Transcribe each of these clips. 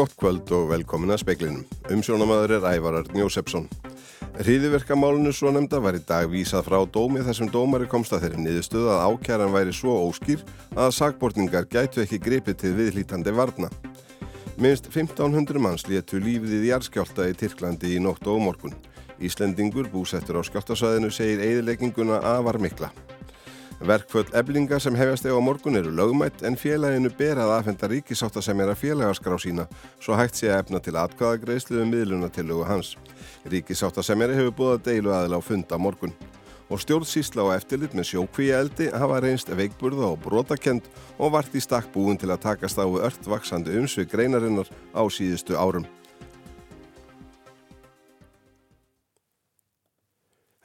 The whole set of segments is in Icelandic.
Gott kvöld og velkomin að speiklinum. Umsjónamaður er Ævarar Njósepsson. Hríðiverkamálunu svo nefnda var í dag vísað frá dómi þar sem dómari komst að þeirri niðurstöðu að ákjæran væri svo óskýr að sagbortningar gætu ekki gripið til viðlítandi varna. Minst 1500 manns léttu lífið í jarðskjálta í Tyrklandi í nótt og morgun. Íslendingur búsettur á skjáltasvæðinu segir eigðilegginguna afar mikla. Verkföll eblinga sem hefjast eða á morgun eru lögmætt en félaginu ber að aðfenda ríkisáttasemjara félagaskrá sína svo hægt sé að efna til atkvæðagreislu um miðlunatillögu hans. Ríkisáttasemjari hefur búið að deilu aðila á funda morgun. Og stjórnsísla og eftirlit með sjókvíja eldi hafa reynst veikburða og brotakend og vart í stakk búin til að takast á ört vaksandi umsvið greinarinnar á síðustu árum.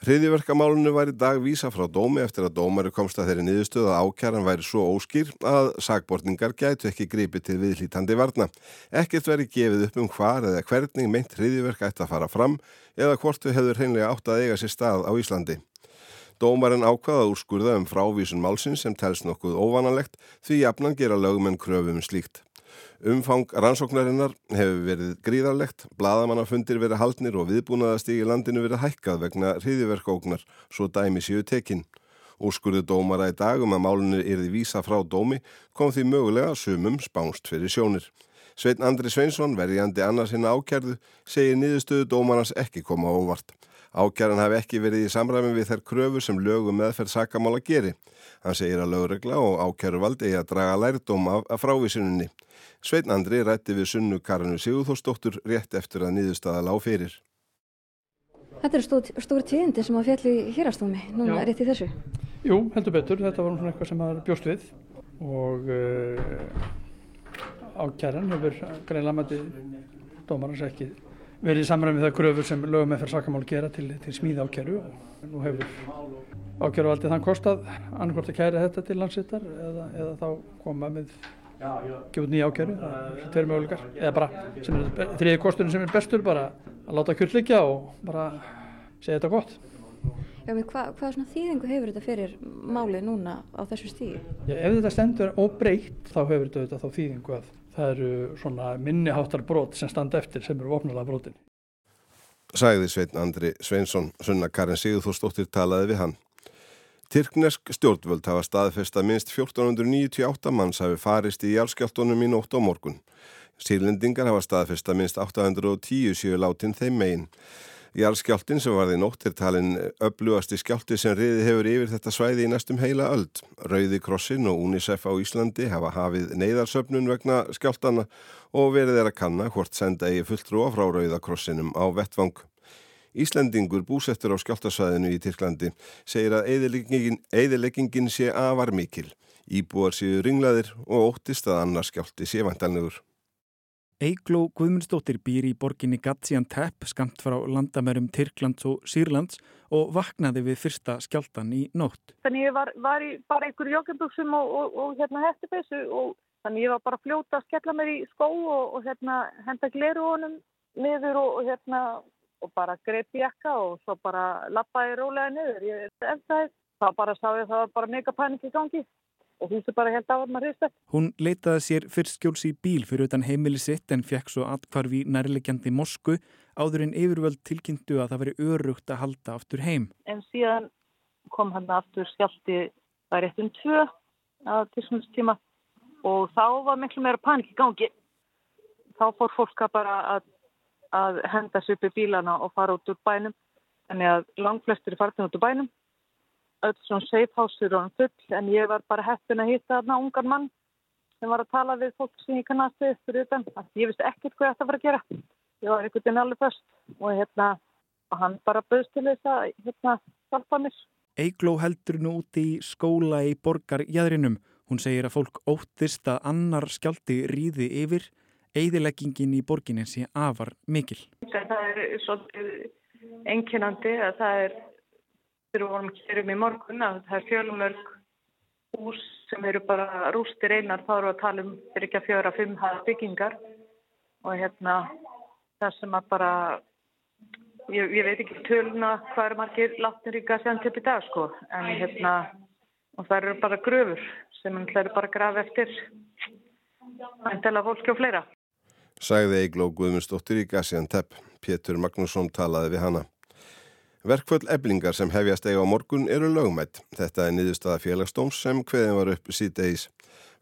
Hriðiverkamálunu var í dag vísa frá dómi eftir að dómari komst að þeirri niðurstöð að ákjæran væri svo óskýr að sagbortningar gætu ekki gripið til viðlítandi varna. Ekkert veri gefið upp um hvar eða hvernig meint hriðiverk ætti að fara fram eða hvort þau hefur hreinlega átt að eiga sér stað á Íslandi. Dómarinn ákvaða úrskurða um frávísun málsins sem telst nokkuð óvanalegt því jafnan gera lögum en kröfum slíkt. Umfang rannsóknarinnar hefur verið gríðarlegt, bladamannafundir verið haldnir og viðbúnaðastígi landinu verið hækkað vegna hriðiverkóknar, svo dæmi séu tekinn. Úrskurðu dómara í dag um að málunni erði vísa frá dómi kom því mögulega sumum spánst fyrir sjónir. Sveitn Andri Sveinsson, verjandi annars hinn ákjærðu, segir niðurstöðu dómarans ekki koma óvart. Ákjæran hafi ekki verið í samræmi við þær kröfur sem lögum meðferð sakamála geri. Hann segir að lögregla og ákjæru valdi eigi að draga lærdóm af, af frávísuninni. Sveitn Andri rætti við sunnu Karinu Sigurþórsdóttur rétt eftir að niðurstaða lág fyrir. Þetta eru stór, stór tíðindi sem að fjalli hérastómi núna Já. rétt í þessu. Jú, heldur betur. Þetta var svona eitthvað sem maður bjóst við og uh, ákæran hefur greinlega mæti dómarans ekki verið í samræmi við það kröfur sem lögum með fyrir sakamál gera til, til smíða ákæru og nú hefur ákæru aldrei þann kostað annarkort að kæra þetta til landsittar eða, eða þá koma með gefa út nýja ákæru, það er möguleikar eða bara, þriði kosturinn sem er bestur bara að láta kjört liggja og bara segja þetta gott Já, hva, hvað svona þýðingu hefur þetta fyrir málið núna á þessu stíði? Já, ef þetta stendur óbreytt þá hefur þetta þá þýðingu að það eru svona minniháttar brot sem standa eftir sem eru vopnulega brotin. Sæði Sveitn Andri Sveinsson, sunna Karin Sigurþórsdóttir talaði við hann. Tyrknesk stjórnvöld hafa staðfest að minst 1498 manns hafi farist í jálskjáltunum í nótt á morgun. Sýrlendingar hafa staðfest að minst 810 séu látin þeim megin. Jálskjáltin sem varði nótt er talin öflugasti skjálti sem riði hefur yfir þetta svæði í næstum heila öld. Rauði Krossin og UNICEF á Íslandi hafa hafið neyðarsöfnun vegna skjáltana og verið er að kanna hvort senda eigi fulltrúa frá Rauða Krossinum á vettvang. Íslendingur búsettur á skjáltasvæðinu í Tyrklandi segir að eðileggingin sé afar mikil. Íbúar séu ringlaðir og óttist að annars skjálti sé vantalnegur. Eigló Guðmundsdóttir býr í borginni Gaziantep skamt frá landamærum Tyrklands og Sýrlands og vaknaði við fyrsta skjáltan í nótt. Þannig ég var, var í bara einhverju jogginbuxum og, og, og hérna hettupessu og þannig ég var bara fljóta að skella mér í skó og, og hérna henda gleru honum niður og hérna og bara greip jakka og svo bara lappaði rólega niður. Ég eftir það bara sá ég að það var bara mega panik í gangi og húsi bara held á að maður hrist eftir. Hún leitaði sér fyrst skjóls í bíl fyrir utan heimili sitt en fekk svo atkvarfi nærlegjandi Mosku áður en yfirvöld tilkynntu að það veri örugt að halda aftur heim. En síðan kom hann aftur skjálti það rétt um tvö að tilsumstíma og þá var miklu meira panik í gangi. Þá fór fólk að bara að, að henda sér upp í bílana og fara út úr bænum. Þannig að langflestir er farin út úr bænum öll svona eru hann full en ég var bara heppin að hitta þarna ungar mann sem var að tala við fólk sem ég kannast við fyrir utan. Ég vissi ekkert hvað ég ætti að fara að gera. Ég var einhvern veginn alveg först og hérna og hann bara bauðst til þess að hérna hjálpa mér. Eigló heldur nú úti í skóla í borgarjæðrinum. Hún segir að fólk óttist að annar skjálti ríði yfir eigðileggingin í borginni sé afar mikil. Það er svolítið enginandi að það er við vorum hérum í morgun að það er fjölumörg hús sem eru bara rústir einar þá eru að tala um fyrir ekki að fjöra fimm hafa byggingar og hérna það sem að bara ég, ég veit ekki töluna hvað eru margir látnir í Gaziantep í dag sko en hérna og það eru bara gröfur sem það eru bara graf eftir endala fólki og fleira. Sæði Eigló Guðmundsdóttir í Gaziantep. Pétur Magnússon talaði við hana. Verkvöld eblingar sem hefjast eiga á morgun eru lögmætt. Þetta er niðurstaða félagsdóms sem hveðin var upp síðdeis.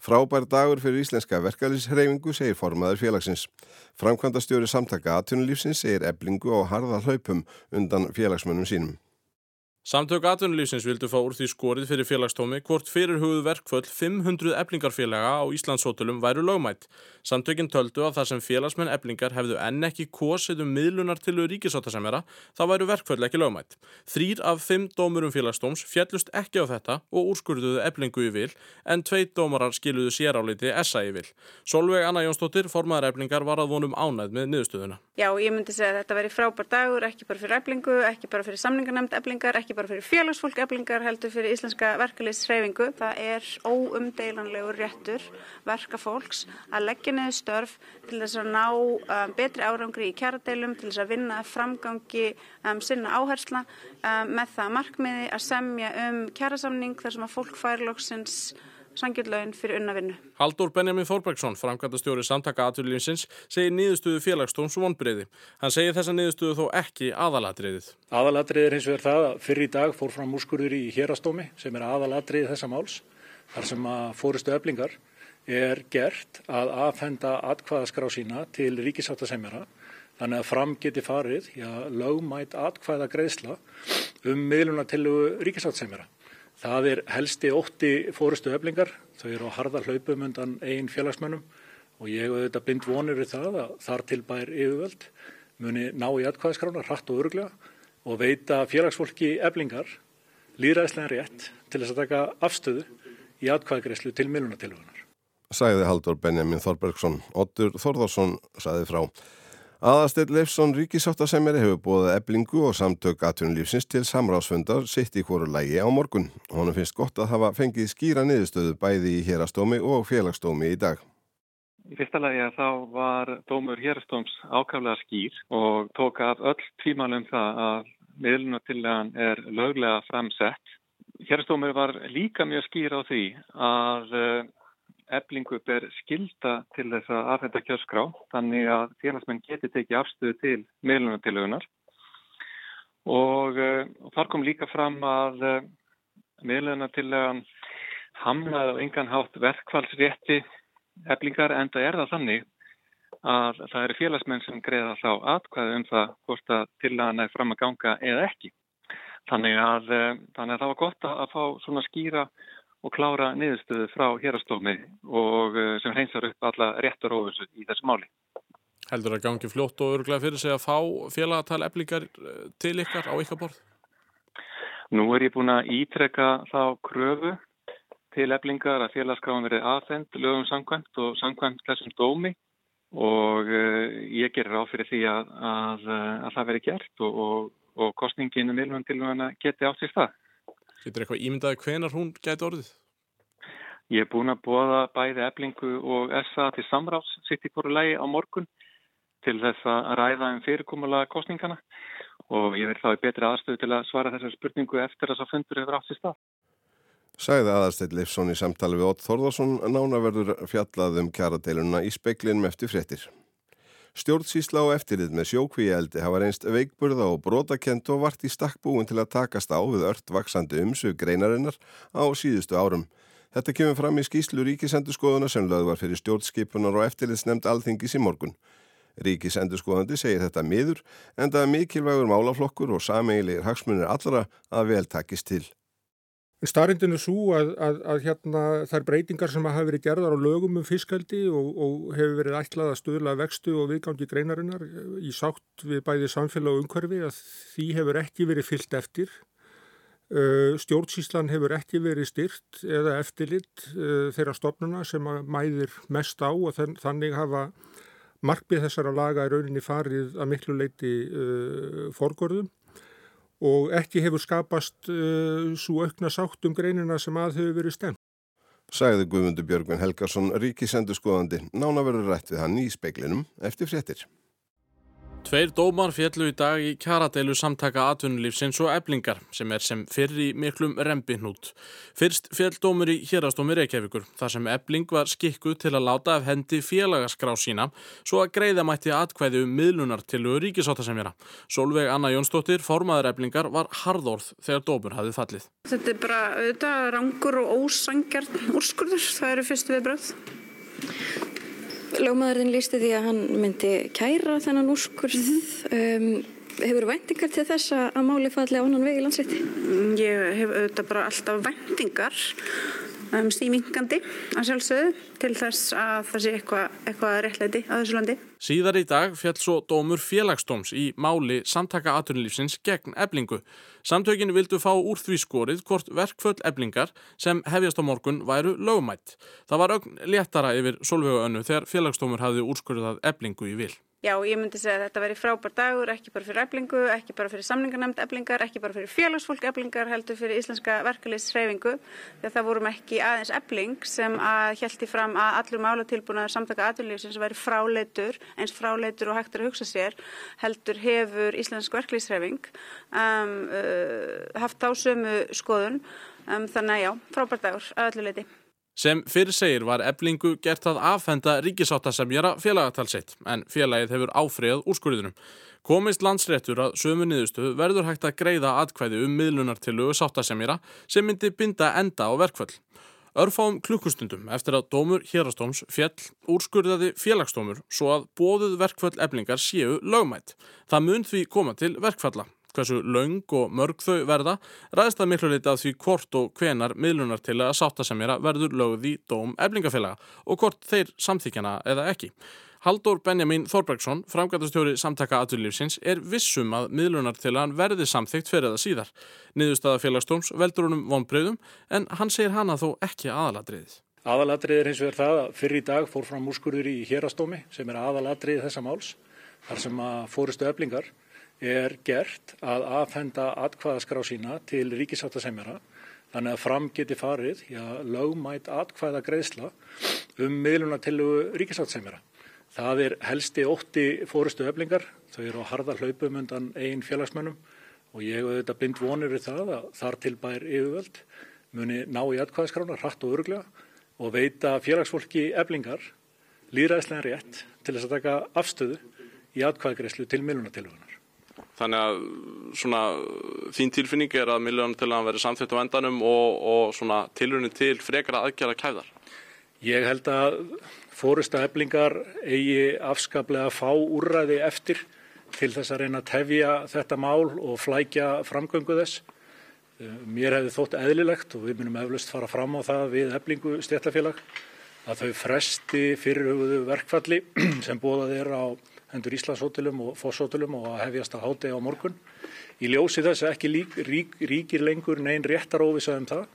Frábær dagur fyrir íslenska verkalýshreyfingu segir formaður félagsins. Framkvæmda stjóri samtaka aðtunulífsins segir eblingu á harða hlaupum undan félagsmönnum sínum. Samtök atvinnulífsins vildu fá úr því skorið fyrir félagstómi hvort fyrir hugðu verkföll 500 eblingarfélaga á Íslandshótelum væru lögmætt. Samtökinn töldu að það sem félagsmenn eblingar hefðu enn ekki kosið um miðlunar til ríkisáttasemjara, þá væru verkföll ekki lögmætt. Þrýr af fimm dómurum félagstóms fjallust ekki á þetta og úrskurðuðu eblingu í vil, en tveit dómarar skiluðu séráliti SA í vil. Solveig Anna Jónsdóttir, formaðar eblingar, var að vonum ánæð með niðurstöðuna. Já, ekki bara fyrir félagsfólk eblingar, heldur fyrir íslenska verkalýsreifingu. Það er óumdeilanlegur réttur verkafólks að leggja niður störf til þess að ná um, betri árangri í kjaradeilum, til þess að vinna framgangi um, sinna áhersla um, með það markmiði að semja um kjarasamning þar sem að fólk fær sangjöldlaugin fyrir unnavinnu. Haldur Benjamin Þorbergsson, framkvæmdastjóri samtaka aðturlýnsins, segir niðurstöðu félagstóms vonbreiði. Hann segir þessa niðurstöðu þó ekki aðalatriðið. Aðalatriðið er eins og er það að fyrir í dag fór fram úrskurður í hérastómi sem er aðalatriðið þessa máls. Þar sem að fórustu öflingar er gert að aðfenda atkvæðaskrá sína til ríkisáttasemjara þannig að fram geti farið já, lögmætt atkvæða greiðsla um miðlunartillugu ríkisáttasemjara. Það er helsti ótti fórustu öflingar, þau eru á harða hlaupum undan einn félagsmönnum og ég auðvitað bind vonir við það að þar til bær yfirvöld muni ná í atkvæðiskrána hratt og öruglega og veita félagsfólki öflingar líðræðislega rétt til þess að taka afstöðu í atkvæðigreyslu til millunatilvögunar. Sæði Haldur Benjamin Þorbergsson, Ottur Þorðarsson sæði frá. Aðastill Leifsson ríkisáttasemjari hefur búið eblingu og samtök atvinnulífsins til samráðsfundar sitt í hvoru lægi á morgun. Honum finnst gott að hafa fengið skýra niðurstöðu bæði í hérastómi og félagstómi í dag. Í fyrsta lagi að þá var dómur hérastóms ákaflega skýr og tók af öll tímanum það að miðlunatillagan er löglega framsett. Hérastómur var líka mjög skýr á því að eblingu ber skilda til þess að aðfenda kjörskrá þannig að félagsmenn geti tekið afstöðu til meðlunatilögunar og, og þar kom líka fram að uh, meðlunatilögan hamlaði á engan hátt verkfallsrétti eblingar en það er það þannig að það eru félagsmenn sem greiða þá atkvæði um það hvort að tilögan er fram að ganga eða ekki. Þannig að, uh, þannig að það var gott að fá svona skýra og klára niðurstöðu frá hérastómi og sem hreinsar upp alla réttur óvissu í þessu máli. Heldur að gangi fljótt og öruglega fyrir sig að fá félagatal eblingar til ykkar á ykkar borð? Nú er ég búin að ítrekka þá kröfu til eblingar að félagskráðan verið aðfend lögum samkvæmt og samkvæmt þessum dómi og ég gerir á fyrir því að, að, að það verið gert og, og, og kostninginu milvun til hana geti átt í stað. Getur eitthvað ímyndaði hvenar hún gæti orðið? Ég er búin að bóða bæði eblingu og SA til samráðs sitt í hverju lægi á morgun til þess að ræða um fyrirkomulega kostningana og ég verð þá í betri aðstöðu til að svara þessar spurningu eftir að þess að fundur hefur átt í stað. Sæði aðarsteyt Leifsson í samtali við Ótt Þorðarsson nánaverður fjallað um kjaradeiluna í speiklinum eftir fréttir. Stjórnsísla og eftirlið með sjókvíeldi hafa reynst veikburða og brotakent og vart í stakkbúin til að takast á við ört vaksandi umsug greinarinnar á síðustu árum. Þetta kemur fram í skýslu ríkisendurskoðuna sem lögð var fyrir stjórnskipunar og eftirliðsnemnd alþingis í morgun. Ríkisendurskoðandi segir þetta miður en það er mikilvægur málaflokkur og sameigilegir hagsmunir allra að vel takist til. Starrindin er svo að, að, að hérna, þær breytingar sem hafa verið gerðar á lögum um fiskaldi og, og hefur verið ætlað að stöðla vextu og viðgangi greinarinnar í sátt við bæði samfélag og umhverfi að því hefur ekki verið fyllt eftir. Stjórnsíslan hefur ekki verið styrt eða eftirlitt þeirra stofnuna sem mæðir mest á og þannig hafa markmið þessara laga í rauninni farið að miklu leiti forgörðum og ekki hefur skapast uh, svo aukna sátt um greinina sem að hefur verið stemt. Sæði Guðmundur Björgvin Helgarsson, ríkisendurskoðandi, nána verður rætt við hann í speiklinum eftir fréttir. Tveir dómar fjallu í dag í kjaradeilu samtaka atvinnulífsins og eblingar sem er sem fyrr í miklum rembihnút. Fyrst fjall dómur í hérastómi Reykjavíkur þar sem ebling var skikku til að láta af hendi félagaskrá sína svo að greiða mætti atkvæði um miðlunar til ríkisáttasemjara. Solveig Anna Jónsdóttir, formaður eblingar, var harðorð þegar dómur hafið fallið. Þetta er bara auðvitað rangur og ósangjarn úrskurður, það eru fyrstu viðbröð. Ljómaðurinn lísti því að hann myndi kæra þennan úrskurð. Um, hefur væntingar til þess að máli falli á annan vegi landsrétti? Ég hef auðvitað bara alltaf væntingar um, stímingandi að sjálfsögðu til þess að það sé eitthvað, eitthvað réttlæti á þessu landi. Síðar í dag fjall svo dómur félagsdóms í máli samtaka atvinnulífsins gegn eblingu. Samtökin vildu fá úr því skorið hvort verkföll eblingar sem hefjast á morgun væru lögumætt. Það var ögn léttara yfir solvögu önnu þegar félagsdómur hafði úrskurðað eblingu í vil. Já, ég myndi segja að þetta veri frábær dagur, ekki bara fyrir eblingu, ekki bara fyrir samningarnemnd eblingar, ekki bara fyrir félagsfólk eblingar, heldur fyrir íslenska verkefliðsreyfingu. Þegar það vorum ekki aðeins ebling sem að hjælti fram að allur málatilbúnaður samtaka aðurlífsins væri fráleitur, eins fráleitur og hægt að hugsa sér, heldur hefur íslensk verkefliðsreyfing um, uh, haft á sömu skoðun. Um, þannig að já, frábær dagur að öllu leiti. Sem fyrir segir var eblingu gert að afhenda ríkisáttasemjara félagatalsitt en félagið hefur áfreyjað úrskurðinum. Komist landsréttur að sömu niðurstöðu verður hægt að greiða atkvæði um miðlunartillugu sáttasemjara sem myndi binda enda á verkvöld. Örfáum klukkustundum eftir að dómur hérastóms fjell úrskurðaði félagsdómur svo að bóðuð verkvöld eblingar séu lögmætt. Það mun því koma til verkfalla hversu laung og mörg þau verða, ræðist það miklu leiti að því hvort og hvenar miðlunar til að sáttasemjara verður lögð í dóm eflingafélaga og hvort þeir samþykjana eða ekki. Haldur Benjamin Þorbergsson, framgætastjóri samtaka aðurlífsins, er vissum að miðlunar til að hann verði samþygt fyrir það síðar. Niðurstaða félagstóms veldur honum vonbreyðum en hann segir hana þó ekki aðaladriðið. Aðaladrið er eins og er það að fyrir í dag fór fram úrskurður í hérastómi sem er aðaladrið þessa máls þar sem að fórustu eflingar er gert að afhenda atkvæðaskrá sína til ríkisáttasemjara þannig að fram geti farið já, lögmætt atkvæða greiðsla um miðluna til ríkisáttasemjara. Það er helsti ótti fórustu öflingar, þau eru á harða hlaupum undan einn félagsmönnum og ég hef auðvitað blind vonir við það að þar til bær yfirvöld muni ná í atkvæðaskrána hratt og öruglega og veita félagsfólki eflingar líðræðslega rétt til þess að taka afstöðu í atkvæðagreyslu til miðlunatilvöðunar. Þannig að svona, þín tilfinning er að miljónum til að vera samþitt á endanum og, og svona, tilrunni til frekara aðgjara kæðar? Ég held að fórusta eflingar eigi afskaplega fá úrræði eftir til þess að reyna að tefja þetta mál og flækja framgöngu þess. Mér hefði þótt eðlilegt og við munum eflust fara fram á það við eflingu stjættafélag að þau fresti fyrirhugðu verkfalli sem bóðað er á hendur Íslandshótelum og Fosshótelum og að hefjast að hátegi á morgun. Í ljósi þess að ekki lík, rík, ríkir lengur neyn réttar óvisa um það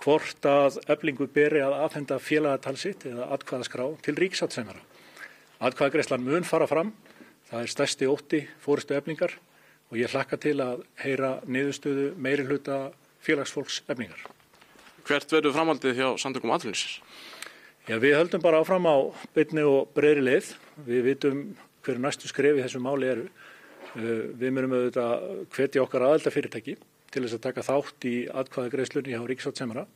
hvort að eflingu beri að afhenda félagatalsitt eða atkvæðaskrá til ríksatsefnara. Atkvæðagreislan mun fara fram, það er stærsti ótti fóristu eflingar og ég hlakka til að heyra niðurstöðu meiri hluta félagsfólks eflingar. Hvert verður framhaldið hjá samtökum aðlunisins? Já, við höldum bara áfram á bytni og breyri leið. Við vitum hverju næstu skrefi þessu máli eru. Uh, við myndum auðvitað hvetja okkar aðelda fyrirtæki til þess að taka þátt í atkvæðagreislunni hjá Ríksáttsemara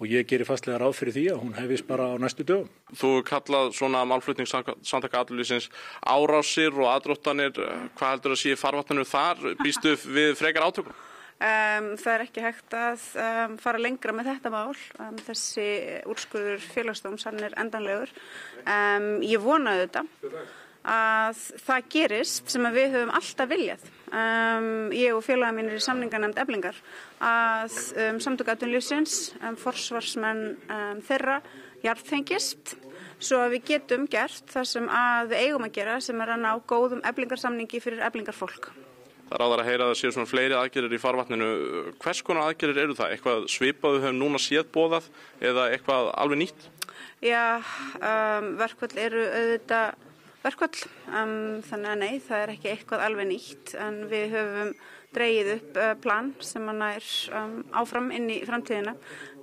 og ég gerir fastlega ráð fyrir því að hún hefist bara á næstu dögum. Þú kallað svona málflutningssamtaka aðlýsins árásir og aðdróttanir, hvað heldur að sé farvatninu þar? Býstu við frekar átökum? Um, það er ekki hægt að um, fara lengra með þetta mál. Um, þessi úrskurður félagsdóms, hann er endanlegur. Ég vonaði þetta að það gerist sem við höfum alltaf viljað um, ég og félaga mínir í samningarnemnd eflingar að um, samtökatunlýsins um, forsvarsmenn um, þeirra hjartfengist svo að við getum gert það sem að við eigum að gera sem er að ná góðum eflingarsamningi fyrir eflingarfólk Það er áðar að heyra að það séu svona fleiri aðgerir í farvatninu. Hvers konar aðgerir eru það? Eitthvað svipaðu höfum núna séð bóðað eða eitthvað alveg nýtt? Já, um, verkvöld eru auðvitað verkvall um, þannig að nei, það er ekki eitthvað alveg nýtt en við höfum dreyið upp uh, plan sem hann er um, áfram inn í framtíðina.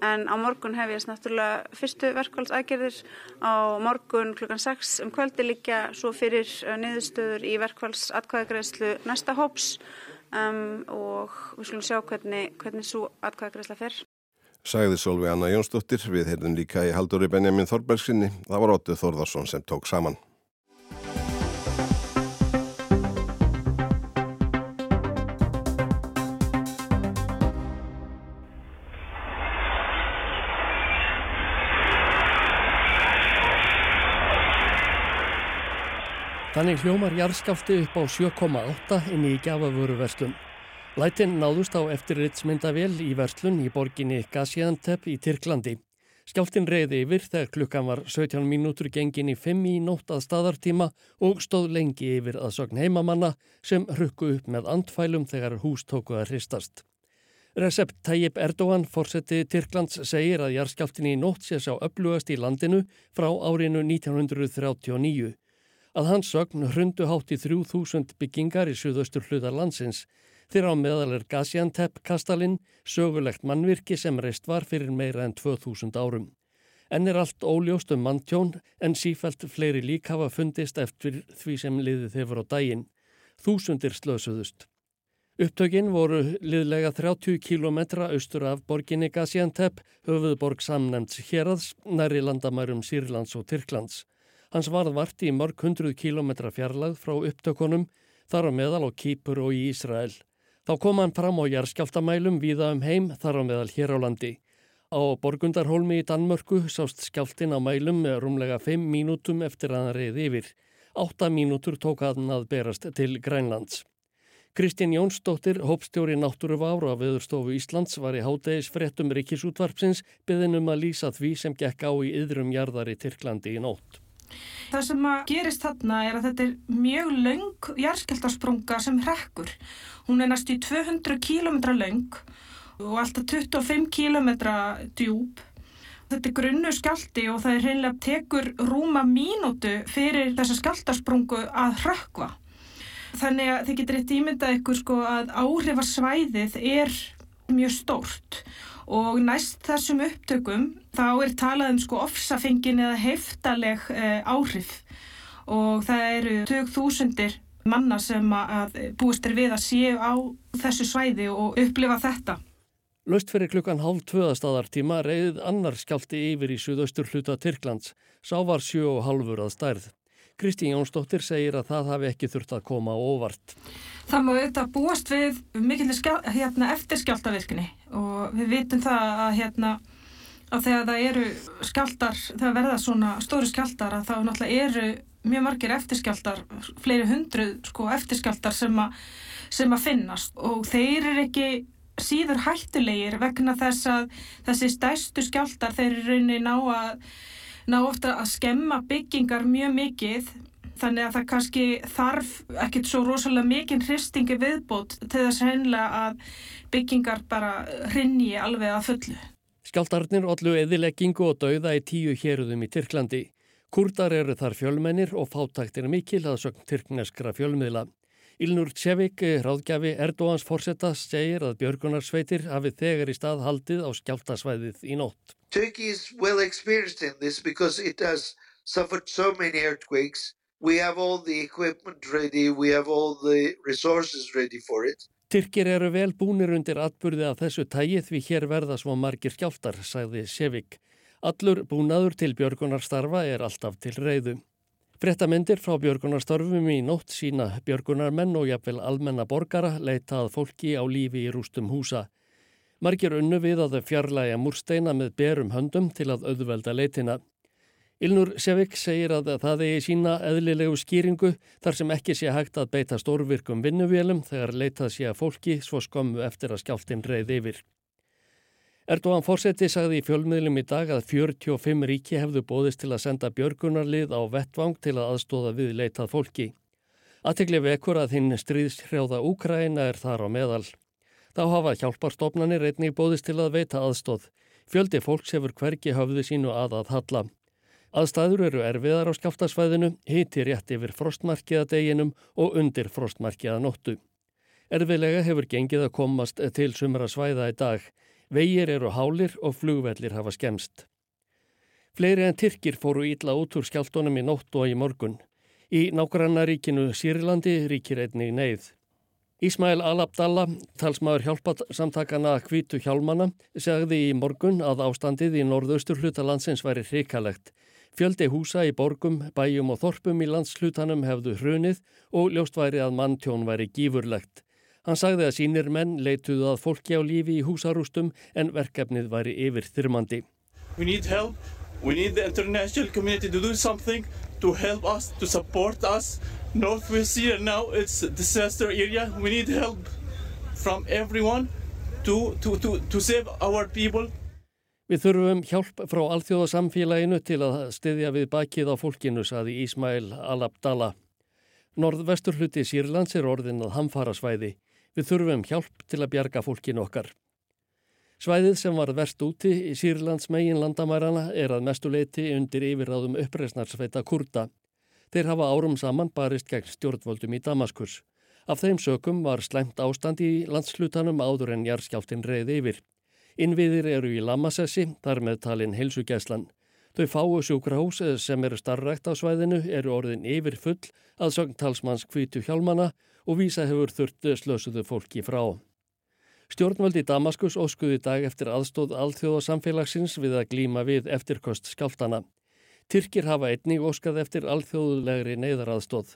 En á morgun hef ég náttúrulega fyrstu verkvælsaðgerðir á morgun klukkan 6 um kvöldi líka svo fyrir uh, niðurstöður í verkvælsatkvæðagreðslu næsta hóps. Um, og við skulum sjá hvernig, hvernig svo atkvæðagreðsla fer. Sagði Solveig Anna Jónsdóttir, við heyrðum líka í Haldóri Benjamin Þorbergsinni, það var Óttu Þórðarsson sem tók saman. Þannig hljómar jarðskafti upp á 7,8 inn í gjafavöruverslun. Lætin náðust á eftirritsmyndavél í verslun í borginni Gaziantep í Tyrklandi. Skjáltin reyði yfir þegar klukkan var 17 mínútur gengin í 5 í nótt að staðartíma og stóð lengi yfir að sögn heimamanna sem hrukku upp með andfælum þegar hús tóku að hristast. Recep Tayyip Erdogan, fórseti Tyrklands, segir að jarðskjáltin í nótt sé sá öflugast í landinu frá árinu 1939. Að hans sögn hrundu hátt í 3000 byggingar í suðaustur hlutar landsins. Þeirra á meðal er Gaziantep kastalinn, sögulegt mannvirki sem reist var fyrir meira en 2000 árum. En er allt óljóst um manntjón en sífælt fleiri lík hafa fundist eftir því sem liðið hefur á daginn. Þúsundir slösuðust. Upptökin voru liðlega 30 km austur af borginni Gaziantep, höfuðborg samnemns Hjeraðs, næri landamærum Sýrlands og Tyrklands. Hans varð vart í mörg hundruð kílometra fjarlagð frá upptökunum þar á meðal á Kýpur og í Ísrael. Þá kom hann fram á jærskjáltamælum víða um heim þar á meðal hér á landi. Á Borgundarhólmi í Danmörku sást skjáltin á mælum með rúmlega 5 mínútum eftir að hann reyði yfir. 8 mínútur tók hann að berast til Grænlands. Kristinn Jónsdóttir, hópstjóri náttúruvár á Veðurstofu Íslands var í hádegis frettum Ríkisútvarpsins byðinum að lýsa því sem gekk á í yðrum jarðar í Tyrklandi í nótt. Það sem að gerist þarna er að þetta er mjög laung járskjöldarsprunga sem hrekkur. Hún er næstu 200 km laung og alltaf 25 km djúb. Þetta er grunnu skjálti og það er reynilega tekur rúma mínútu fyrir þessa skjáldarsprungu að hrekva. Þannig að þið getur eitt ímyndað ykkur sko að áhrifarsvæðið er mjög stórt og næst þessum upptökum þá er talað um sko ofsafengin eða heftaleg eh, áhrif og það eru tök þúsundir manna sem að búist er við að séu á þessu svæði og upplifa þetta. Laust fyrir klukkan hálf tvöðastæðartíma reyðið annar skjálti yfir í suðaustur hluta Tyrklands. Sá var sjö og halvur að stærð. Kristín Jónsdóttir segir að það hafi ekki þurft að koma óvart. Það má auðvitað búast við mikilvæg hérna, eftirskjáltavirkni og við vitum það að, hérna, að þegar það eru skjáltar, þegar verða svona stóri skjáltar að þá náttúrulega eru mjög margir eftirskjáltar, fleiri hundru sko, eftirskjáltar sem, a, sem að finnast og þeir eru ekki síður hættulegir vegna þess að þessi stæstu skjáltar þeir eru rauninni ná að ná ofta að skemma byggingar mjög mikið þannig að það kannski þarf ekkert svo rosalega mikinn hristingi viðbót til þess hennilega að byggingar bara hrinni alveg að fullu. Skjáltarnir ollu eðileggingu og dauða í tíu héruðum í Tyrklandi. Kurdar eru þar fjölmennir og fátæktir mikil að sögn tyrkneskra fjölmiðla. Ilnur Tsevik, ráðgjafi Erdóans fórsetta, segir að Björgunarsveitir hafi þegar í stað haldið á skjáltasvæðið í nótt. Turkey is well experienced in this because it has suffered so many earthquakes. We have all the equipment ready, we have all the resources ready for it. Tyrkir eru vel búnir undir atbyrði að þessu tægi því hér verða svo margir skjáltar, sagði Sevik. Allur búnaður til björgunarstarfa er alltaf til reyðu. Frettamindir frá björgunarstarfum í nótt sína björgunarmenn og jafnvel almenna borgara leitað fólki á lífi í rústum húsa. Margir unnu við að fjarlæga múrsteina með berum höndum til að auðvelda leitina. Ilnur Sevik segir að það í sína eðlilegu skýringu þar sem ekki sé hægt að beita stórvirkum vinnuvélum þegar leitað sé að fólki svo skömmu eftir að skjáltinn reyð yfir. Erdogan Fórseti sagði í fjölmiðlum í dag að 45 ríki hefðu bóðist til að senda björgunarlið á vettvang til að aðstóða við leitað fólki. Aðtegli vekur að hinn stríðshrjáða Úkraina er þar á meðal. Þá hafa hjálparstofnanir einnig bóðist til að veita aðstóð. Fjöldi fólks hefur hverki höfðu sínu að að halla. Aðstæður eru erfiðar á skjáltasvæðinu, hiti rétt yfir frostmarkiða deginum og undir frostmarkiða nóttu. Erfilega hefur gengið að komast til sumra svæða í dag. Vegir eru hálir og flugvellir hafa skemst. Fleiri en Tyrkir fóru ítla út úr skjáltónum í nótt og í morgun. Í nágrannaríkinu Sýrlandi ríkir einnig neyð. Ísmail Al-Abdallah, talsmaður hjálpatsamtakana Kvítu Hjálmana, segði í morgun að ástandið í norðaustur hluta landsins væri hrikalegt. Fjöldi húsa í borgum, bæjum og þorpum í landslutanum hefðu hrunið og ljóst væri að manntjón væri gífurlegt. Hann sagði að sínir menn leituðu að fólki á lífi í húsarústum en verkefnið væri yfir þyrmandi. We need help. We need the international community to do something to help us, to support us. Northwest Syria now it's disaster area. We need help from everyone to, to, to, to save our people. Við þurfum hjálp frá alþjóðasamfélaginu til að styðja við bakið á fólkinu, saði Ísmail Al-Abdallah. Norðvestur hluti Sýrlands er orðin að hamfara svæði. Við þurfum hjálp til að bjarga fólkinu okkar. Svæðið sem var verst úti í Sýrlands megin landamærana er að mestuleiti undir yfirráðum uppreysnarsveita kurda. Þeir hafa árum saman barist gegn stjórnvöldum í Damaskus. Af þeim sökum var slæmt ástand í landslutanum áður en jarðskjáltin reyði yfir. Innviðir eru í Lamassessi, þar með talin heilsugæslan. Þau fáu sjúkrahús sem eru starrækt á svæðinu eru orðin yfir full að sögn talsmanns kvítu hjálmana og vísa hefur þurft slösuðu fólki frá. Stjórnvöldi Damaskus óskuði dag eftir aðstóð alþjóðasamfélagsins við að glíma við eftirkost skjáltana. Tyrkir hafa einnig óskað eftir alþjóðulegri neyðaraðstóð.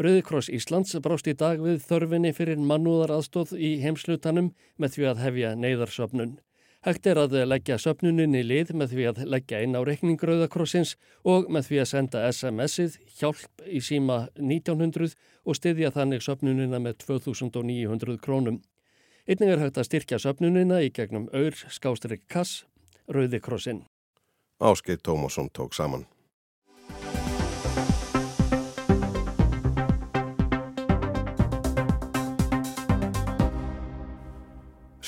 Rauðikross Íslands brást í dag við þörfinni fyrir mannúðaraðstóð í heimslutanum með því að hefja neyðarsöpnun. Hægt er að leggja söpnuninni lið með því að leggja inn á reikning Rauðakrossins og með því að senda SMS-ið hjálp í síma 1900 og styðja þannig söpnunina með 2900 krónum. Einnig er hægt að styrkja söpnunina í gegnum Öyr Skástrík Kass, Rauðikrossin. Áskeið Tómasson tók saman.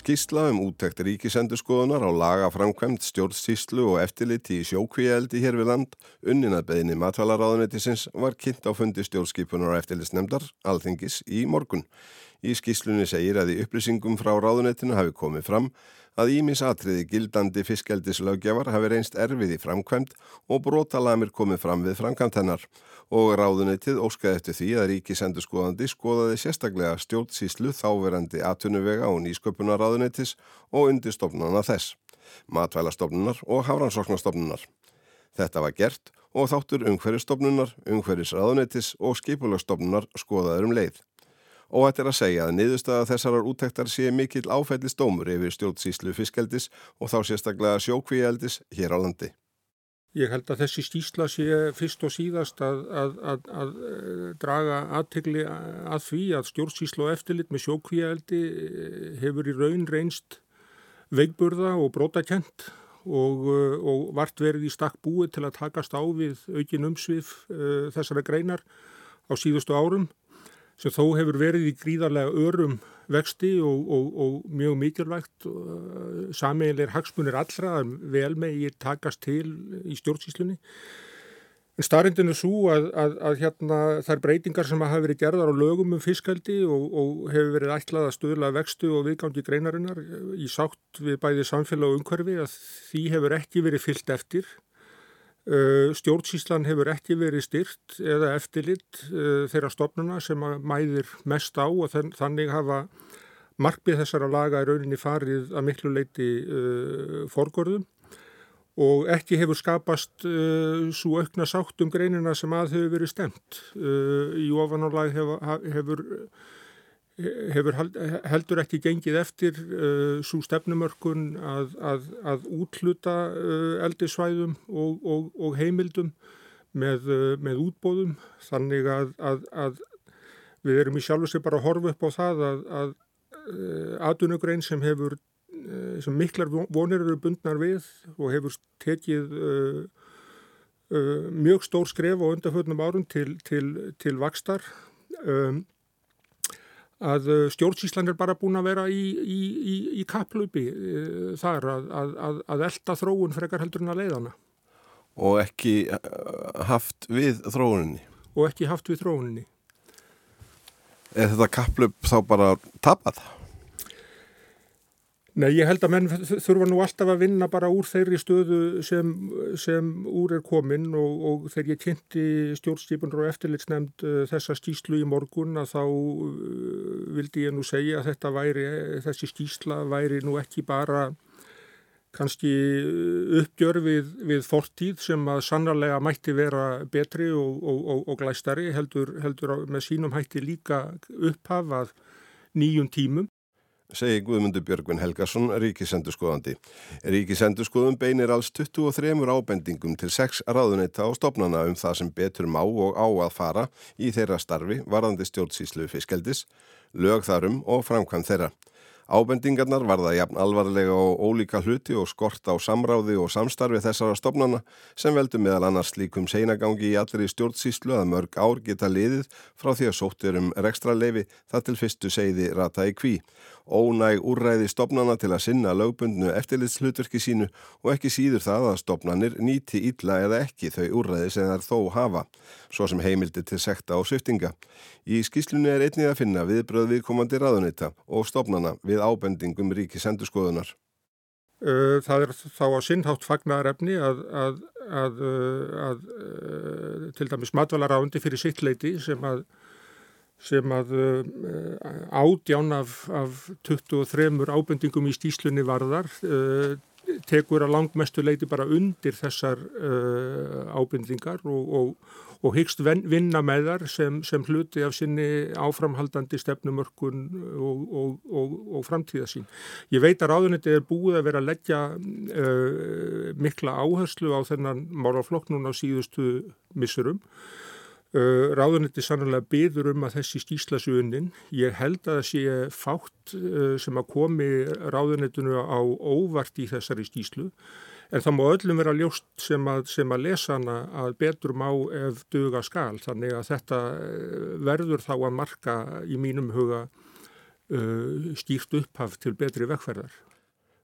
Skísla um úttekt ríkisendurskoðunar á laga framkvæmt stjórnsíslu og eftirliti í sjókvíeldi hér við land unninað beðinni matvælaráðunetisins var kynnt á fundi stjórnskipunar og eftirlitsnemdar alþingis í morgun. Í skíslunni segir að í upplýsingum frá ráðunetinu hafi komið fram að Ímis atriði gildandi fiskeldislauggjafar hafi reynst erfið í framkvæmt og brotalamir komið fram við framkvæmt hennar og ráðunetið óskaði eftir því að ríkisendurskoðandi skoðaði sérstaklega stjórnsíslu þáverandi atvinnuvega og nýsköpunar ráðunetis og undirstofnana þess, matvælastofnunar og hafransoknastofnunar. Þetta var gert og þáttur umhverjastofnunar, umhverjisráðunetis og skipulagstofnunar skoðaður um leið. Og þetta er að segja að niðurstaða þessarar úttektar sé mikill áfællistómur yfir stjórnsíslu fiskeldis og þá sérstaklega sjókvíeldis hér á landi. Ég held að þessi stísla sé fyrst og síðast að, að, að, að draga aðtegli að því að stjórnsíslu og eftirlit með sjókvíeldi hefur í raun reynst veikburða og brótakent og, og vart verið í stakk búið til að takast á við aukin umsvið uh, þessara greinar á síðustu árum sem þó hefur verið í gríðarlega örum vexti og, og, og mjög mikilvægt uh, sameiginleir hagsmunir allra vel ég takast til í stjórnsíslunni. Starrindin er svo að, að, að hérna, þær breytingar sem hafa verið gerðar á lögum um fiskaldi og, og hefur verið ætlað að stöðla vextu og viðgangi greinarinnar í sátt við bæði samfélag og umhverfi að því hefur ekki verið fyllt eftir stjórnsíslan hefur ekki verið styrt eða eftirlitt uh, þeirra stofnuna sem mæðir mest á og þannig hafa markmið þessara laga í rauninni farið að miklu leiti uh, forgörðum og ekki hefur skapast svo aukna sátt um greinina sem að hefur verið stemt. Í ofanálag hefur, hefur heldur ekki gengið eftir uh, svo stefnumörkun að, að, að útluta uh, eldisvæðum og, og, og heimildum með, uh, með útbóðum þannig að, að við erum í sjálfu sig bara að horfa upp á það að aðunugrein sem hefur sem miklar vonir eru bundnar við og hefur tekið mjög stór skref á undarföldnum árum til, til, til vakstar um, að uh, stjórnsíslan er bara búin að vera í, í, í, í kaplöpi uh, þar að, að, að elda þróun frekar heldur en að leiðana. Og ekki uh, haft við þróuninni? Og ekki haft við þróuninni. Er þetta kaplup þá bara tapað? Nei, ég held að menn þurfa nú alltaf að vinna bara úr þeirri stöðu sem, sem úr er komin og, og þegar ég kynnti stjórnskipunur og eftirlitsnefnd uh, þessa skýslu í morgun að þá uh, vildi ég nú segja að þetta væri, þessi skýsla væri nú ekki bara kannski uppgjör við, við fortíð sem að sannarlega mætti vera betri og, og, og glæstari heldur, heldur með sínum hætti líka upphafað nýjum tímum segi Guðmundur Björgvin Helgason, ríkisendurskoðandi. Ríkisendurskoðun beinir alls 23 ábendingum til 6 ráðuneyta á stopnana um það sem betur má og á að fara í þeirra starfi varðandi stjórnsíslu fiskeldis, lög þarum og framkvæm þeirra. Ábendingarnar varða jafn alvarlega og ólíka hluti og skort á samráði og samstarfi þessara stopnana sem veldu meðal annars líkum seinagangi í allri stjórnsíslu að mörg ár geta liðið frá því að sóttir um rekstra leifi það til fyrstu segði rata í kví ónæg úrræði stopnana til að sinna lögbundnu eftirlitslutverki sínu og ekki síður það að stopnanir nýti illa eða ekki þau úrræði sem þær þó hafa, svo sem heimildi til sekta og sviftinga. Í skýslunni er einnig að finna viðbröð við komandi raðunita og stopnana við ábendingum ríkisendurskoðunar. Það er þá á sinnhátt fagnarefni að, að, að, að til dæmis matvalarrándi fyrir sitt leiti sem að sem að uh, ádján af, af 23 ábendingum í stíslunni varðar uh, tekur að langmestu leiti bara undir þessar uh, ábendingar og, og, og hyggst vinna með þar sem, sem hluti af sinni áframhaldandi stefnumörkun og, og framtíðasín. Ég veit að ráðuniti er búið að vera að leggja mikla áherslu á þennan málaflokk núna á síðustu missurum Uh, ráðuniti sannlega byður um að þessi skýsla sé unnin. Ég held að það sé fátt uh, sem að komi ráðunitinu á óvart í þessari skýslu en það má öllum vera ljóst sem að, sem að lesa hana að betur má ef duga skal. Þannig að þetta uh, verður þá að marka í mínum huga skýrt upphaf til betri vekkferðar.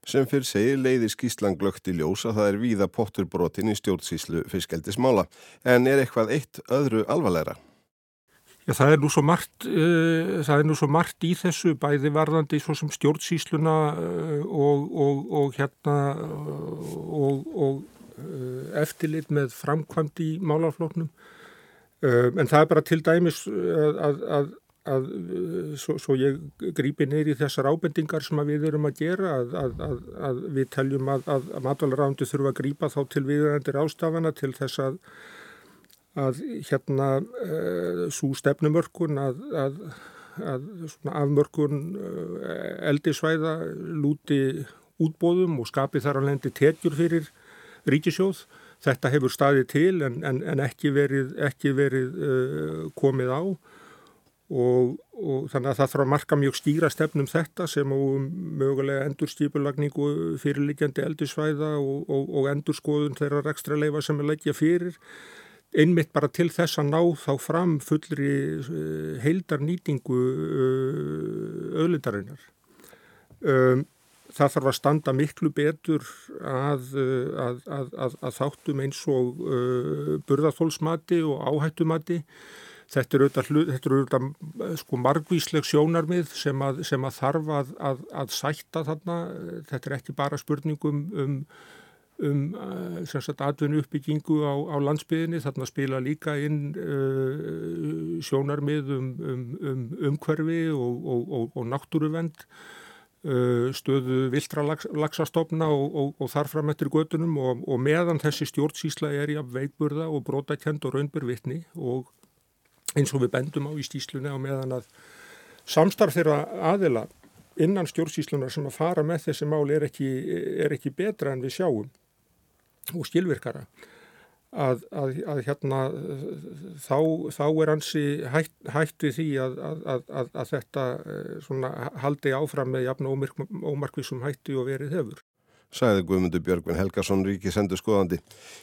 Sem fyrr segir leiði skýslan glögt í ljós að það er víða potturbrotin í stjórnsíslu fiskeldismála. En er eitthvað eitt öðru alvarlegra? Já, það er nú svo margt, uh, það er nú svo margt í þessu bæði varðandi svo sem stjórnsísluna uh, og, og, og hérna og, og uh, eftirlit með framkvæmt í málafloknum. En það er bara til dæmis að, að að svo, svo ég grípi neyri þessar ábendingar sem við erum að gera að, að, að við teljum að, að matvælarándu þurfa að grípa þá til viðandir ástafana til þess að að hérna uh, eh, svo stefnumörkun að, að afmörkun uh, eldisvæða lúti útbóðum og skapi þar á lendi tekjur fyrir ríkisjóð. Þetta hefur staðið til en, en, en ekki verið, ekki verið uh, komið á og, og þannig að það þarf að marka mjög stýra stefnum þetta sem og mögulega endurstýpulagningu fyrirliggjandi eldisvæða og, og, og endurskoðun þeirra ekstra leifa sem er leggja fyrir einmitt bara til þess að ná þá fram fullri eh, heildarnýtingu öðlindarinnar. Eh, um, það þarf að standa miklu betur að, að, að, að þáttum eins og burðarþólsmati og áhættumati Þetta eru auðvitað, auðvitað sko, margvísleg sjónarmið sem að, sem að þarf að, að, að sætta þarna. Þetta er ekki bara spurningum um, um uh, atvinnu uppbyggingu á, á landsbyðinni. Þarna spila líka inn uh, sjónarmið um, um, um umhverfi og, og, og, og náttúruvend, uh, stöðu viltra lags, lagsastofna og þarfram eftir gödunum og meðan þessi stjórnsísla er í að veikburða og brótakend og raunbyrvitni og eins og við bendum á í stíslunni á meðan að samstarf þeirra aðila innan stjórnsíslunar sem að fara með þessi mál er ekki, er ekki betra en við sjáum og skilvirkara. Að, að, að hérna þá, þá er hansi hætt, hætt við því að, að þetta eh, haldi áfram með jafn ómarkvísum hætti og verið hefur sagði Guðmundur Björgvin Helgason ríkisendur skoðandi.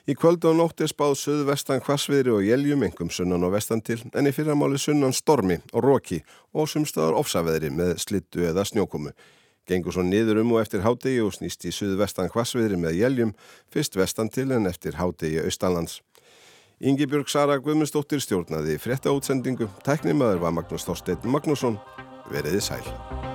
Í kvöldu og nótti spáð söðu-vestan hvasviðri og jæljum, engum sunnan og vestan til, en í fyrramáli sunnan stormi og róki og sumstaðar ofsaveðri með slittu eða snjókomu. Gengur svo niður um og eftir hádegi og snýst í söðu-vestan hvasviðri með jæljum, fyrst vestan til en eftir hádegi austalands. Ingi Björg Sara Guðmundsdóttir stjórnaði frétta útsendingu. Tæknimaður var Magnús Þorstein Magnússon. Veriði sæl.